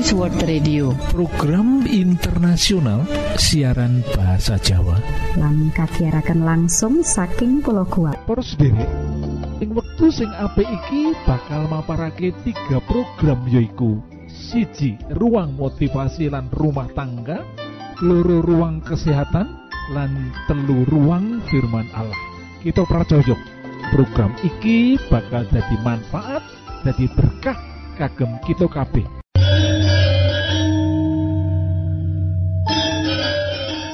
Adventist World Radio. Program internasional siaran bahasa Jawa. Lang kagiatan langsung saking pulau kuat derek ing wektu sing apik iki bakal maparake tiga program yoiku siji ruang motivasi lan rumah tangga loro ruang kesehatan lan telu ruang firman Allah. Kita pracojok program iki bakal jadi manfaat jadi berkah kagem kita kabeh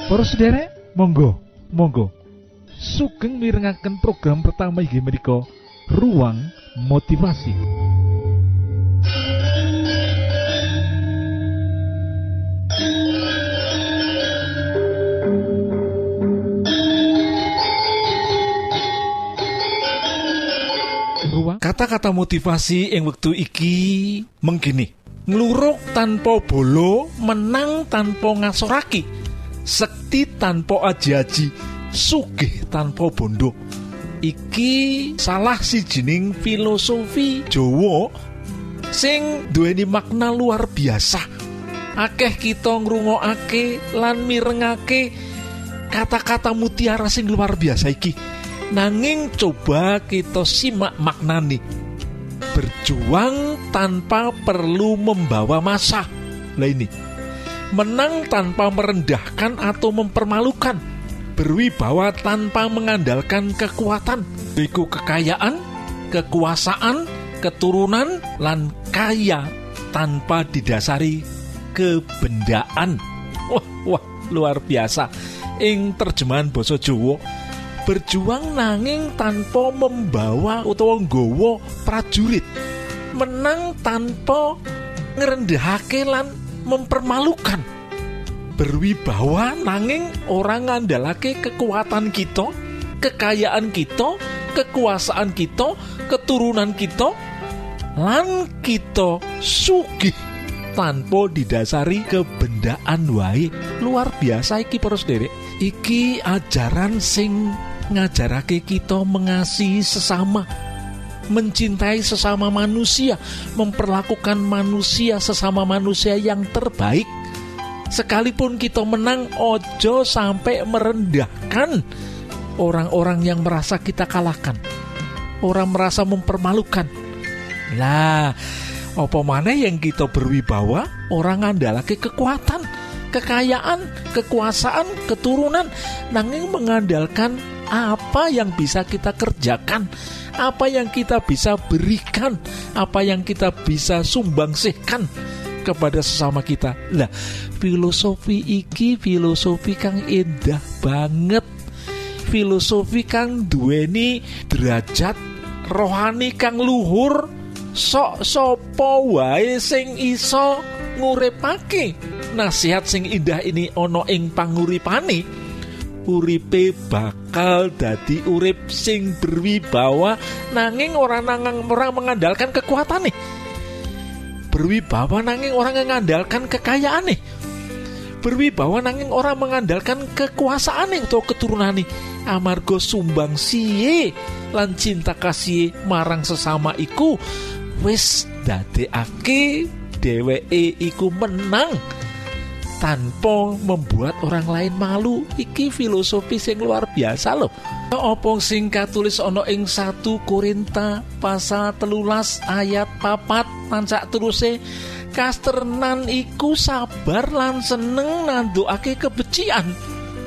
Para sederek, monggo, monggo. Sugeng mirengaken program pertama inggih menika Ruang Motivasi. Kata-kata motivasi yang wektu iki menggini ngluruk tanpa bolo menang tanpa ngasoraki sekti tanpa aji-aji sugih tanpa bondo. Iki salah si jening filosofi Jawa sing duweni makna luar biasa. Akeh kita ngrungokake lan mirengake kata-kata mutiara sing luar biasa iki. Nanging coba kita simak maknani berjuang tanpa perlu membawa masa. Lah ini menang tanpa merendahkan atau mempermalukan, berwibawa tanpa mengandalkan kekuatan, iku kekayaan, kekuasaan, keturunan, lan kaya tanpa didasari kebendaan. Wah, wah, luar biasa. Ing terjemahan basa Jawa, berjuang nanging tanpa membawa utawa nggawa prajurit. Menang tanpa ngerendahake lan mempermalukan. Berwibawa nanging orang ngandalake kekuatan kita kekayaan kita kekuasaan kita keturunan kita lan kita sugih tanpa didasari kebendaan. Wae luar biasa iki para derek iki ajaran sing ngajarake kita mengasihi sesama mencintai sesama manusia, memperlakukan manusia sesama manusia yang terbaik. Sekalipun kita menang, ojo sampai merendahkan orang-orang yang merasa kita kalahkan. Orang merasa mempermalukan. Lah, apa mana yang kita berwibawa, orang andalake kekuatan, kekayaan, kekuasaan, keturunan, nanging mengandalkan apa yang bisa kita kerjakan apa yang kita bisa berikan, apa yang kita bisa sumbangsihkan kepada sesama kita. Lah, filosofi iki filosofi kang indah banget. Filosofi kang duweni derajat rohani kang luhur sok sopo wae sing iso ngurepake nasihat sing indah ini ono ing panguripane uripe bakal dadi urip sing berwibawa nanging orang nangang orang mengandalkan kekuatan nih. Berwibawa nanging orang mengandalkan kekayaan nih. Berwibawa nanging orang mengandalkan kekuasaan nih atau keturunan nih. Amargo sumbang siye lan cinta kasih marang sesama iku wis dadekake dheweke iku menang tanpa membuat orang lain malu. Iki filosofi sing luar biasa loh. Opo sing katulis ono ing satu Korinta pasal telulas ayat papat? Pancak teruse kasternan iku sabar lan seneng nanduake kebecian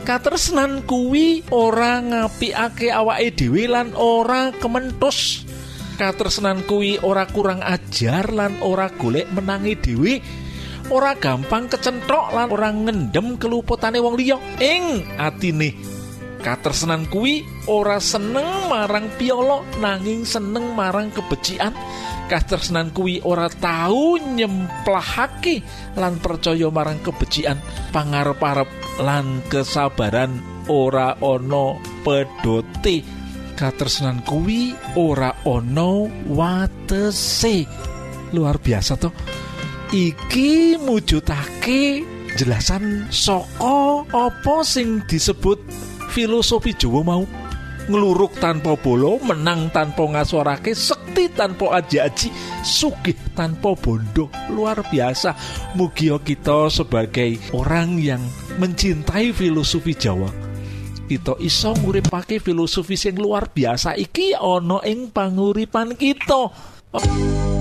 katresnan kuwi ora ngapiake awake dhewe lan ora kementus katresnan kuwi ora kurang ajar lan ora golek menangi dhewe ora gampang kecentok lan orang ngendem keluputane wong liya. Ing atine katresnan kuwi ora seneng marang piolo nanging seneng marang kebecikan. Katresnan kuwi ora tahu nyemplahake lan percaya marang kebecikan. Pangarep-arep lan kesabaran ora ono pedote. Katresnan kuwi ora ono watese. Luar biasa tuh iki mujudake jelasan soko apa sing disebut filosofi Jawa mau? Ngluruk tanpa bolo menang tanpa ngasorake sekti tanpa aji-aji sugih tanpa bondo. Luar biasa. Mugi kita sebagai orang yang mencintai filosofi Jawa kita iso nguripake filosofi sing luar biasa. Iki ana ing panguripan kita. Gusti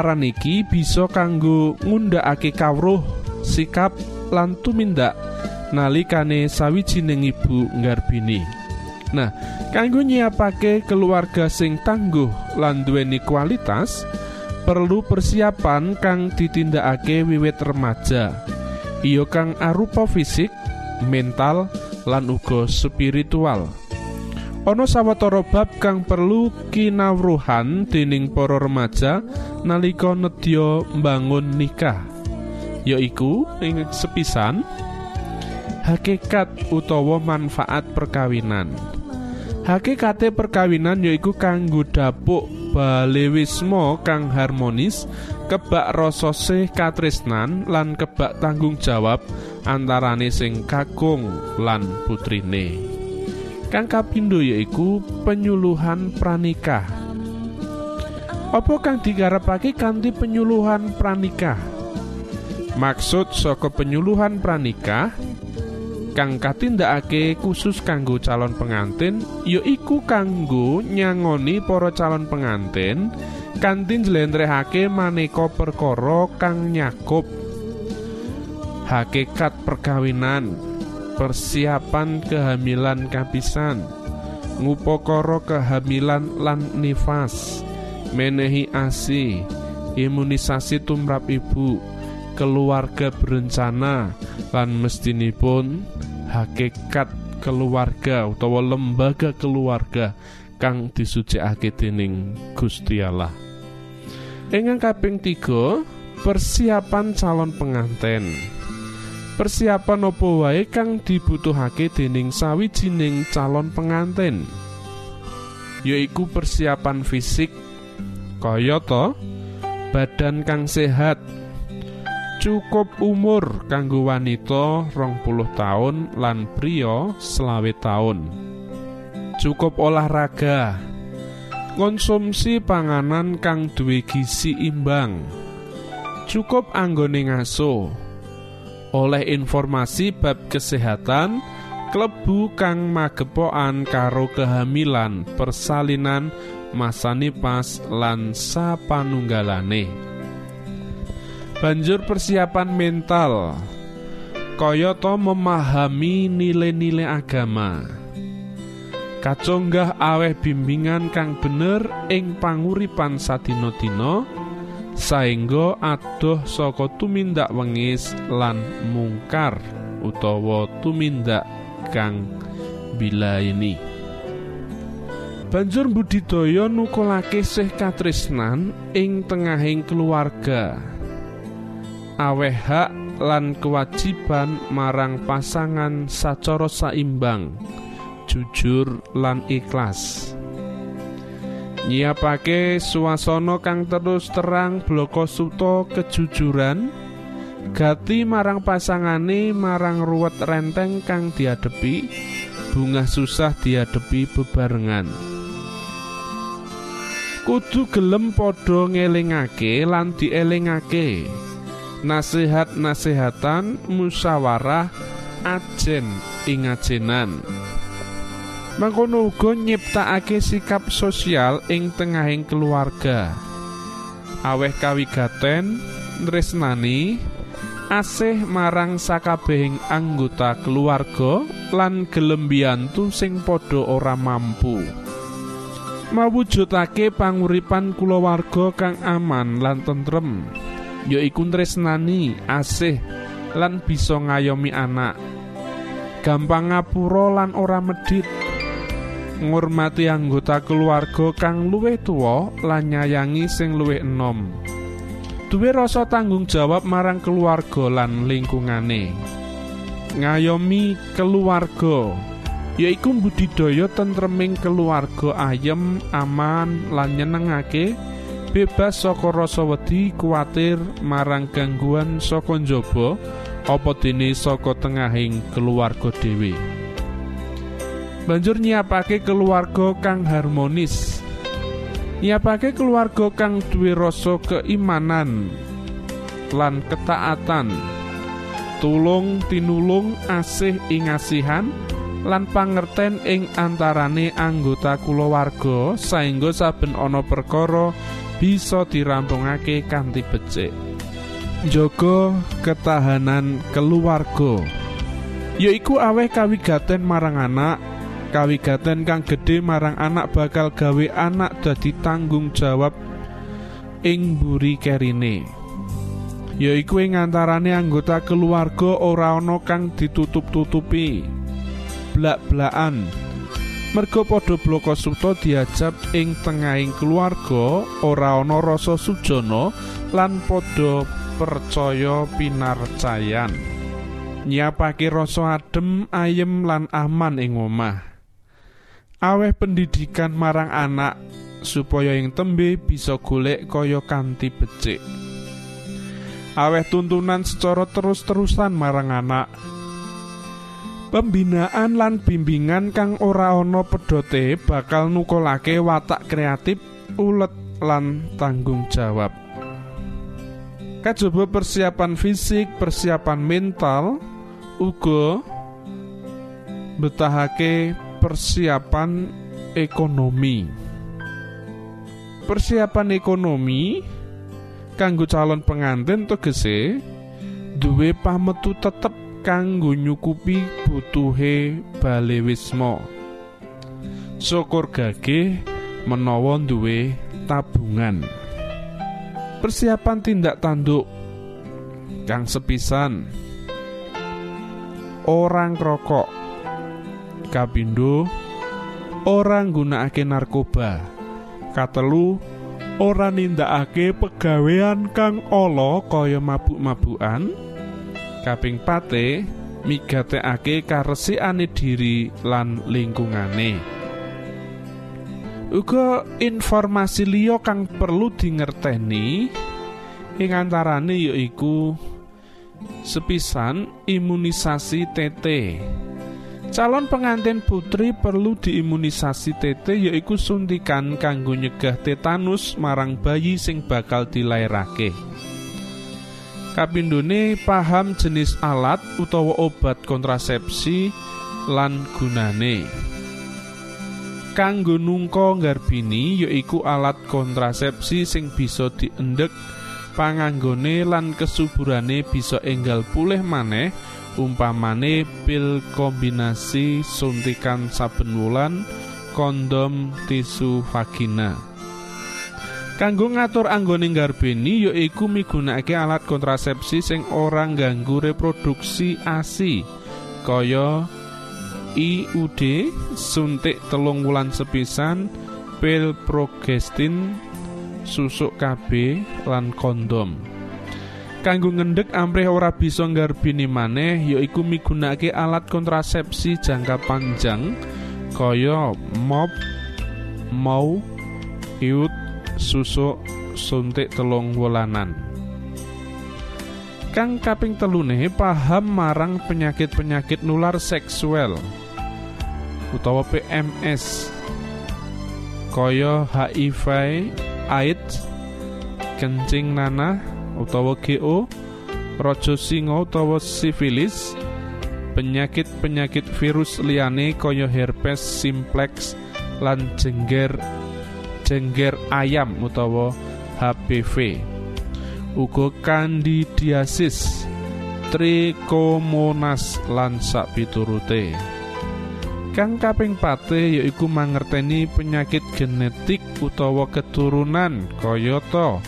paparan iki bisa kanggo ngundhakake kawruh sikap lan tumindak nalikane sawijining ibu nggarbini. Nah, kanggo nyiapake keluarga sing tangguh lan duweni kualitas, perlu persiapan kang ditindakake wiwit remaja. Iya kang arupa fisik, mental, lan uga spiritual. Ana sawetara bab kang perlu kinawruhan dening para remaja nalika nedya mbangun nikah. Yaiku ing sepisan hakikat utawa manfaat perkawinan. Hakikate perkawinan yaiku kanggo dapuk balewisma kang harmonis, kebak rasa sih katresnan lan kebak tanggung jawab antarane sing kakung lan putrine. Kang kapindo yaiku penyuluhan pranikah. Apa kang digarapake kanthi penyuluhan pranikah? Maksud saka penyuluhan pranikah kang katindakake khusus kanggo calon pengantin yaiku kanggo nyangoni para calon pengantin kanthi njlentrehake maneka perkara kang nyakup hakikat perkawinan persiapan kehamilan kapisan ngupakara kehamilan lan nifas menehi ASI imunisasi tumrap ibu keluarga berencana lan mestinipun hakikat keluarga utawa lembaga keluarga kang disucikake dening Gusti Allah. Ingkang kaping tiga persiapan calon pengantin. Persiapan apa wae kang dibutuhake dening sawijining calon pengantin. Yaiku persiapan fisik kaya to? Badan kang sehat. Cukup umur kanggo wanita rong puluh tahun lan pria selawe tahun cukup olahraga. Konsumsi panganan kang duwe gizi imbang. Cukup anggone ngaso. Oleh informasi bab kesehatan klebu kang magepokan karo kehamilan persalinan masa nipas lan sapanunggalane. Banjur persiapan mental. Kayata memahami nilai-nilai agama. Kaconggah aweh bimbingan kang bener ing panguripan sadina-dina saengga adoh saka tumindak wengis lan mungkar utawa tumindak kang mbilaeni banjur budidaya nukulake sih katresnan ing tengahing keluarga. Aweh hak lan kewajiban marang pasangan sacara saimbang jujur lan ikhlas. Nyiapake suasana kang terus terang bloko suto kejujuran gati marang pasangane marang ruwet renteng kang diadepi bungah susah diadepi bebarengan kudu gelem padha ngelingake lan dielingake. Nasihat-nasihatan musyawarah ajen ing ajenan mangkono uga nyiptakake sikap sosial ing tengahing keluarga. Aweh kawigaten tresnani asih marang sakabehing anggota keluarga lan gelem mbiyantu sing padha ora mampu mawujudake panguripan kulawarga kang aman lan tentrem yaiku tresnani asih lan bisa ngayomi anak. Gampang ngapura lan ora medhit. Ngurmati anggota keluarga kang luwih tuwa lan nyayangi sing luwih enom. Duwe rasa tanggung jawab marang keluarga lan lingkungane. Ngayomi keluarga yaiku budidaya tentreming keluarga ayem aman lan nyenengake bebas saka rasa wedi kuatir marang gangguan saka njaba apa dene saka tengahing keluarga dhewe. Banjur nyiapake keluarga kang harmonis. Nyiapake keluarga kang duwe rasa keimanan lan ketaatan. Tulung tinulung asih ing asihan lan pangerten ing antarane anggota kulawarga saengga saben ana perkara bisa dirampungake kanthi becik. Njaga ketahanan keluarga yaiku aweh kawigaten marang anak kawigaten kang gedhe marang anak bakal gawe anak dadi tanggung jawab ing mburi kerine. Yaiku ing antarane anggota keluarga ora ana kang ditutup-tutupi blak-blakan. Merga padha bloko suta diajab ing tengahing keluarga ora ana rasa sujana lan padha percaya pinarcayan nyiapake rasa adem ayem lan aman ing omah. Aweh pendidikan marang anak supaya ing tembe bisa golek kaya kanthi becik. Aweh tuntunan secara terus-terusan marang anak pembinaan lan bimbingan kang ora ana pedote bakal nukulake watak kreatif ulet lan tanggung jawab. Kajaba persiapan fisik persiapan mental uga betahake persiapan ekonomi. Persiapan ekonomi kanggo calon pengantin tegese duwe pametu tetep kanggo nyukupi butuhe bale wisma. Syukur gageh menawa duwe tabungan. Persiapan tindak tanduk kang sepisan. Orang rokok kapindo orang gunakake narkoba. Katelu ora nindakake pegawean kang ala kaya mabuk-mabukan kaping pate migatekake karesikane diri lan lingkungane. Uga informasi liya kang perlu dingerteni ing antarane yaiku sepisan imunisasi TT calon pengantin putri perlu diimunisasi TT yaiku suntikan kanggo nyegah tetanus marang bayi sing bakal dilairake kapindhone paham jenis alat utawa obat kontrasepsi lan gunane. Kanggo nungko nggarbini yaiku alat kontrasepsi sing bisa diendek panganggone lan kesuburane bisa enggal pulih maneh umpamane pil kombinasi suntikan saben wulan kondom tisu vagina kanggo ngatur anggone nggarbeni yaiku migunakake alat kontrasepsi sing ora ganggu reproduksi ASI kaya IUD suntik telung wulan sepisan pil progestin susuk KB lan kondom. Kanggo ngendhek amrih ora bisa nggarbini maneh yaiku migunakake alat kontrasepsi jangka panjang kaya mop mau iut susuk suntik telung wulanan. Kang kaping telune paham marang penyakit-penyakit nular seksual utawa PMS kaya HIV, AIDS, kencing nanah utawa GO, raja singa utawa sifilis, penyakit-penyakit virus liyane kaya herpes simplex lan jengger jengger ayam utawa HPV. Uga kandidiasis, trikomonas lan sakpiturute. Kang kaping pate yaiku mangerteni penyakit genetik utawa keturunan kayata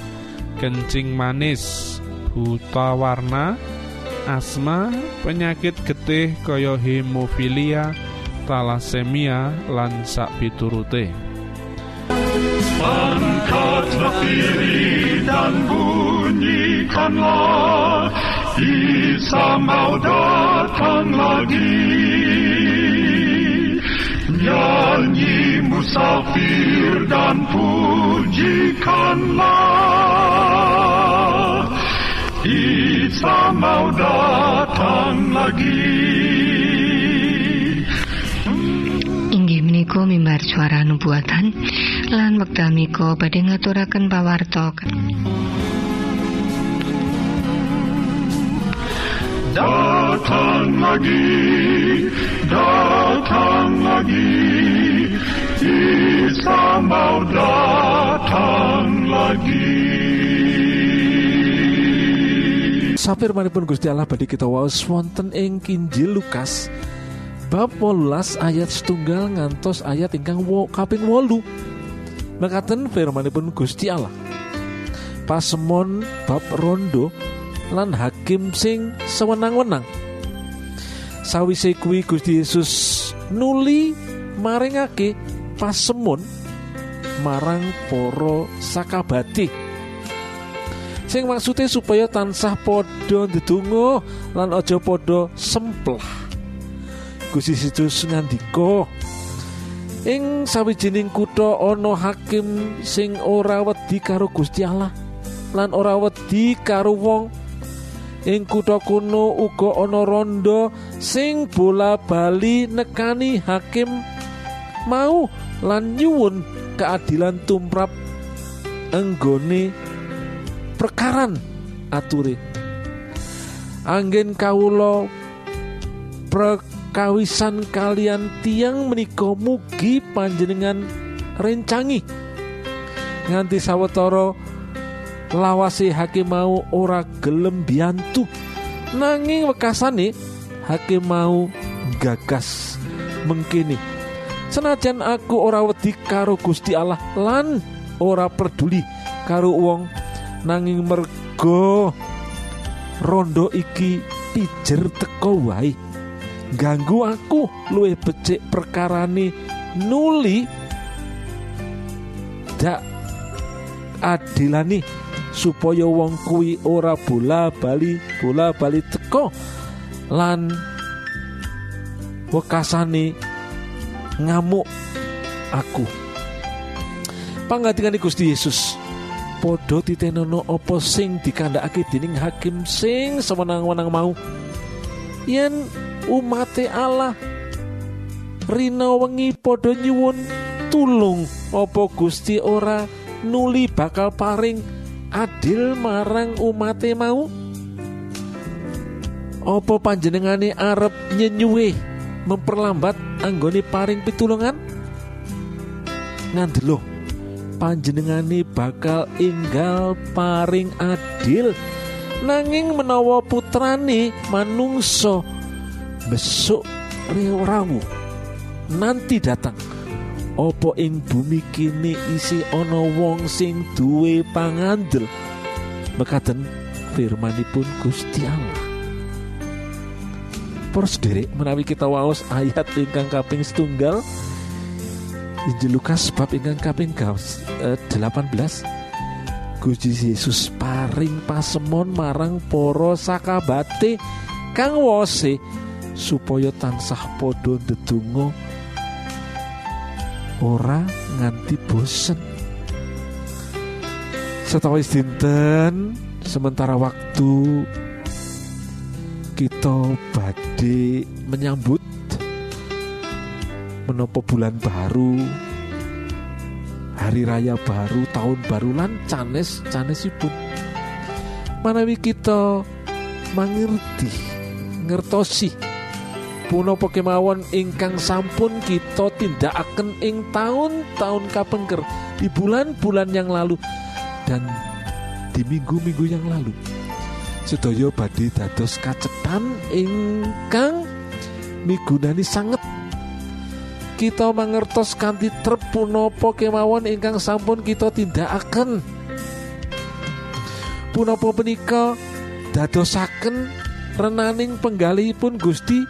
kencing manis, buta warna, asma, penyakit getih kaya hemofilia, talasemia lan sakpiturute. Angkatlah diri dan bunyikanlah mau datang lagi Nyanyi musafir dan pujikanlah mau datang lagi mimbar suara nubuatan lan wekdal mika badhe ngaturaken pawarta Datang lagi, datang lagi, Isa mau datang lagi. Sapir manipun Gusti Allah badhe kita waos wonten ing Kinjil Lukas bab 18 ayat setunggal ngantos ayat ingkang wo, kaping wolu mekaten firmanipun Gusti Allah. Pasemon bab rondo lan hakim sing sewenang-wenang. Sawise kuwi Gusti Yesus nuli maringake pasemon marang para sakabati. Sing maksude supaya tansah padha ndedonga lan aja padha semplah. Gusti Yesus ngandika ing sawijining kutha ana hakim sing ora wedi karo Gusti Allah lan ora wedi karo wong. Ing kutha kuno uga ana rondo sing bola bali nekani hakim mau lan nyuwun keadilan tumrap enggone perkaran ature anggen kawula prekawisan kalian tiang menika mugi panjenengan rencangi. Nganti sawetara lawase hakim mau ora gelem biantu nanging wekasane hakim mau gagas mengkini. Senajan aku ora wedi karo Gusti Allah lan ora peduli karo wong nanging mergo rondo iki pijer teko wae ganggu aku. Luwih becik perkarane. Nuli. Dak adilani supaya wong kuwi ora bola bali bola bali teko lan wekasane ngamuk aku. Pangantikane Gusti Yesus padha titenono apa sing dikandhakake dening hakim sing sewenang-wenang mau? Yen umate Allah. Rina wengi padha nyuwun tulung. Apa Gusti ora nuli bakal paring adil marang umate mau? Apa panjenengane arep nyenyuwe memperlambat anggone paring pitulungan? Ngandelo panjenengane bakal enggal paring adil. Nanging menawa putrane manungso besok rawu nanti datang. Opo ing bumi kini isi ana wong sing duwe pangandel? Mekaten firmanipun Gusti Allah. Para sederek menawi kita waos ayat ingkang kaping setunggal. Injil Lukas bab ingkang kaping gaos, eh, 18 Gusti Yesus paring pasemon marang para sakabate kang wose supaya tansah padha ndedonga ora nganti bosen. Setawis dinten sementara waktu kita badhe menyambut menopo bulan baru hari raya baru tahun baru lan canes canesipun manawi kita mangerti ngertosi punapa kemawon ingkang sampun kita tindakaken ing tahun-tahun kapengker di bulan-bulan yang lalu dan di minggu-minggu yang lalu. Sedaya badhe dados kacetan ingkang migunani sanget. Kita mangertos kanthi trep punapa kemawon ingkang sampun kita tindakaken. Punapa punika dadosaken renaning penggalihipun Gusti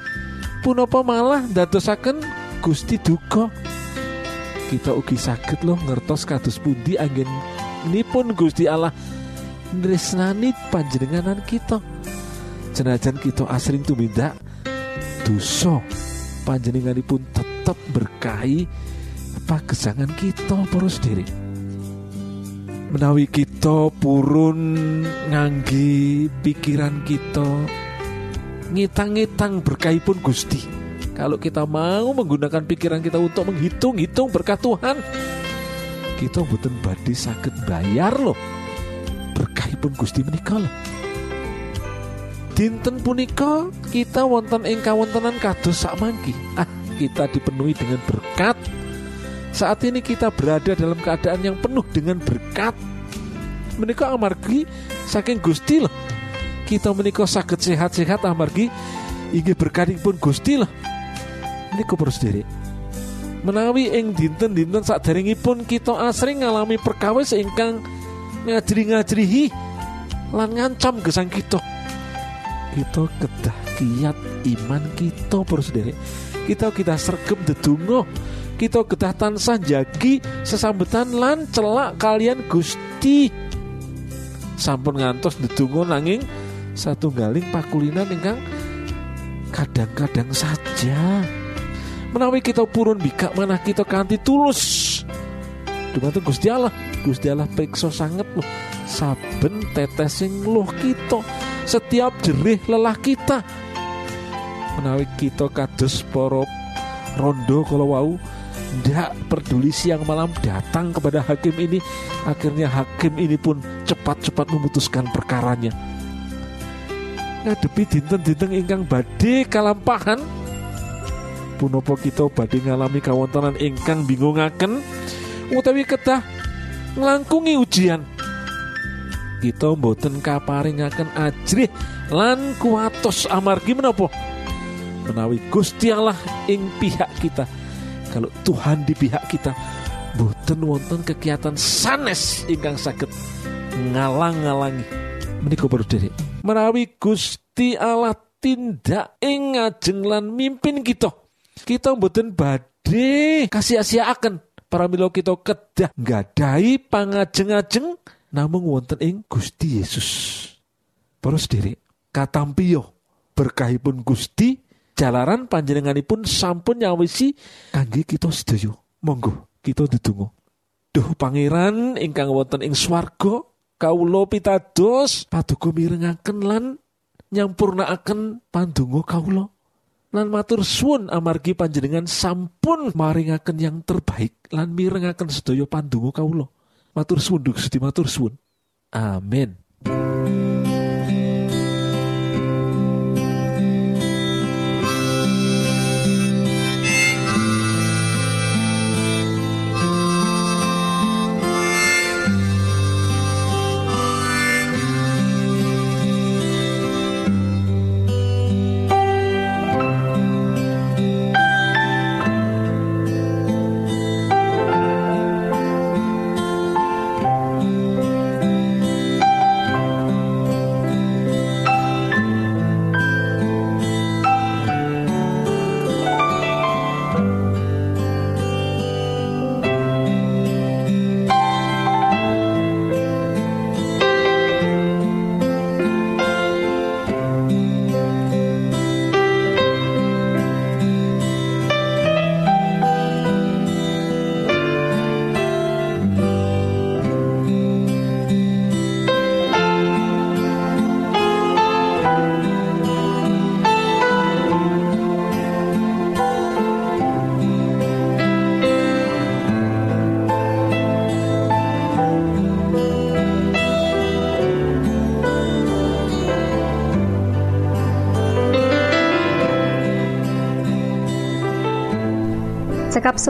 punapa malah dadosaken Gusti duka? Kita ugi saged loh ngertos kados pundi anggenipun Gusti Allah nresnani panjenenganan kita? Senajan kita asring tumindak dosa panjenenganipun tetap berkahi pagesangan kita para sendiri menawi kita purun ngangge pikiran kita ngitang-ngitang berkahipun Gusti kalau kita mau menggunakan pikiran kita untuk menghitung-hitung berkat Tuhan kita mboten badhe saged bayar loh berkahipun Gusti menika lho. Dinten punika kita wonten ing kawontenan kados sakmangki. Ah, kita dipenuhi dengan berkat. Saat ini kita berada dalam keadaan yang penuh dengan berkat. Menika amargi saking Gusti loh. Kita menika saged sehat-sehat amargi. Inggih berkatipun Gusti loh. Menika terus diri. Menawi ing dinten-dinten saderengipun kita asring ngalami perkawis ingkang ngajri-ngajrihi lan ngancam gesang kita. Kita kedah kiat iman kita para sederek kita kita sergem dedungo kita kedah tansah jagi sesambetan lan celak kalian Gusti. Sampun ngantos dedungo nanging satunggaling pakulinan ingkang kadang-kadang saja. Menawi kita purun bikak mana kita kanthi tulus. Dumateng Gusti Allah. Gusti Allah periksa sanget loh. Saben tetes luh kita. Setiap jerih lelah kita. Menawi kita kados para rondo kalau wau ndak peduli siang malam datang kepada hakim ini akhirnya hakim ini pun cepat-cepat memutuskan perkaranya ngadepi dinten-dinten ingkang badhe kalampahan. Punapa kita badhe ngalami kawontenan ingkang bingungaken? Utawi kedah nglangkungi ujian. Kita mboten kaparingaken ajrih lan kuatos amargi menapa? Menawi Gusti Allah ing pihak kita. Kalau Tuhan di pihak kita mboten wonten kegiatan sanes ingkang saged ngalang-ngalangi menika baru diri menawi Gusti Allah tindak ing ngajeng lan mimpin kita kita mboten badhe kasih-asiaken para milo kita kedah nggadahi pangajeng-ajeng namung wonten ing Gusti Yesus. Para sederek, katampiyo berkahipun Gusti jalaran panjenenganipun sampun nyawisi kangge kita sedaya. Monggo kita ndedonga. Duh pangeran ingkang wonten ing swarga, kawula pitados. Paduka mirengaken lan nyampurnaaken pandonga kawula. lan matur suwun amargi panjenengan sampun maringaken yang terbaik lan mirengaken sedaya pandonga kawula matur suwun Gusti matur suwun. Amin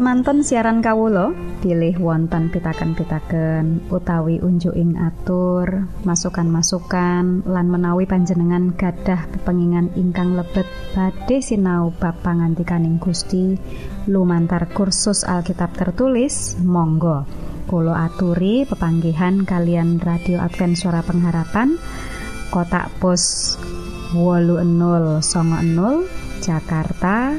semanten siaran Kawulo pilih wonten pitaken-pitaken utawi unjuking atur masukan-masukan lan menawi panjenengan gadah pepengingan ingkang lebet badhe sinau bab pangantikaning Gusti. Lumantar kursus Alkitab tertulis Monggo. Kulo aturi pepanggihan kalian radio Advent suara pengharapan kotak pos songo enol Jakarta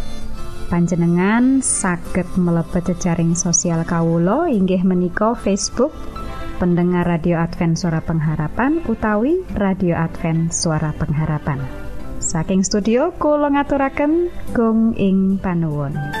panjenengan saged mlebet jejaring sosial Kawulo inggih menika Facebook pendengar radio Advent suara pengharapan utawi radio Advent suara pengharapan. Saking studio kula ngaturaken gong ing panuwun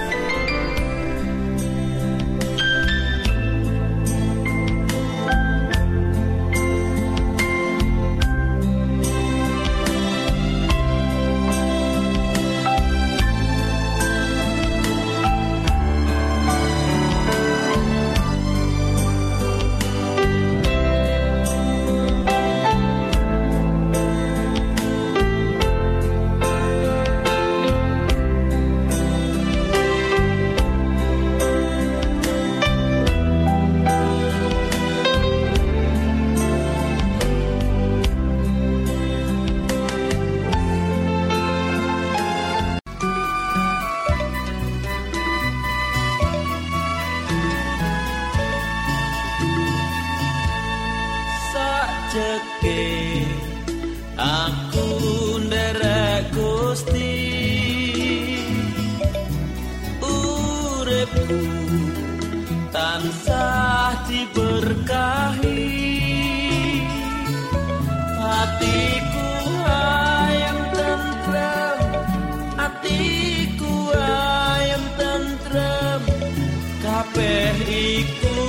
kabeh iku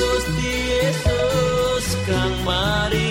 Gusti Yesus kang maringi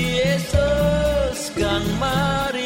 Yesus kang maringi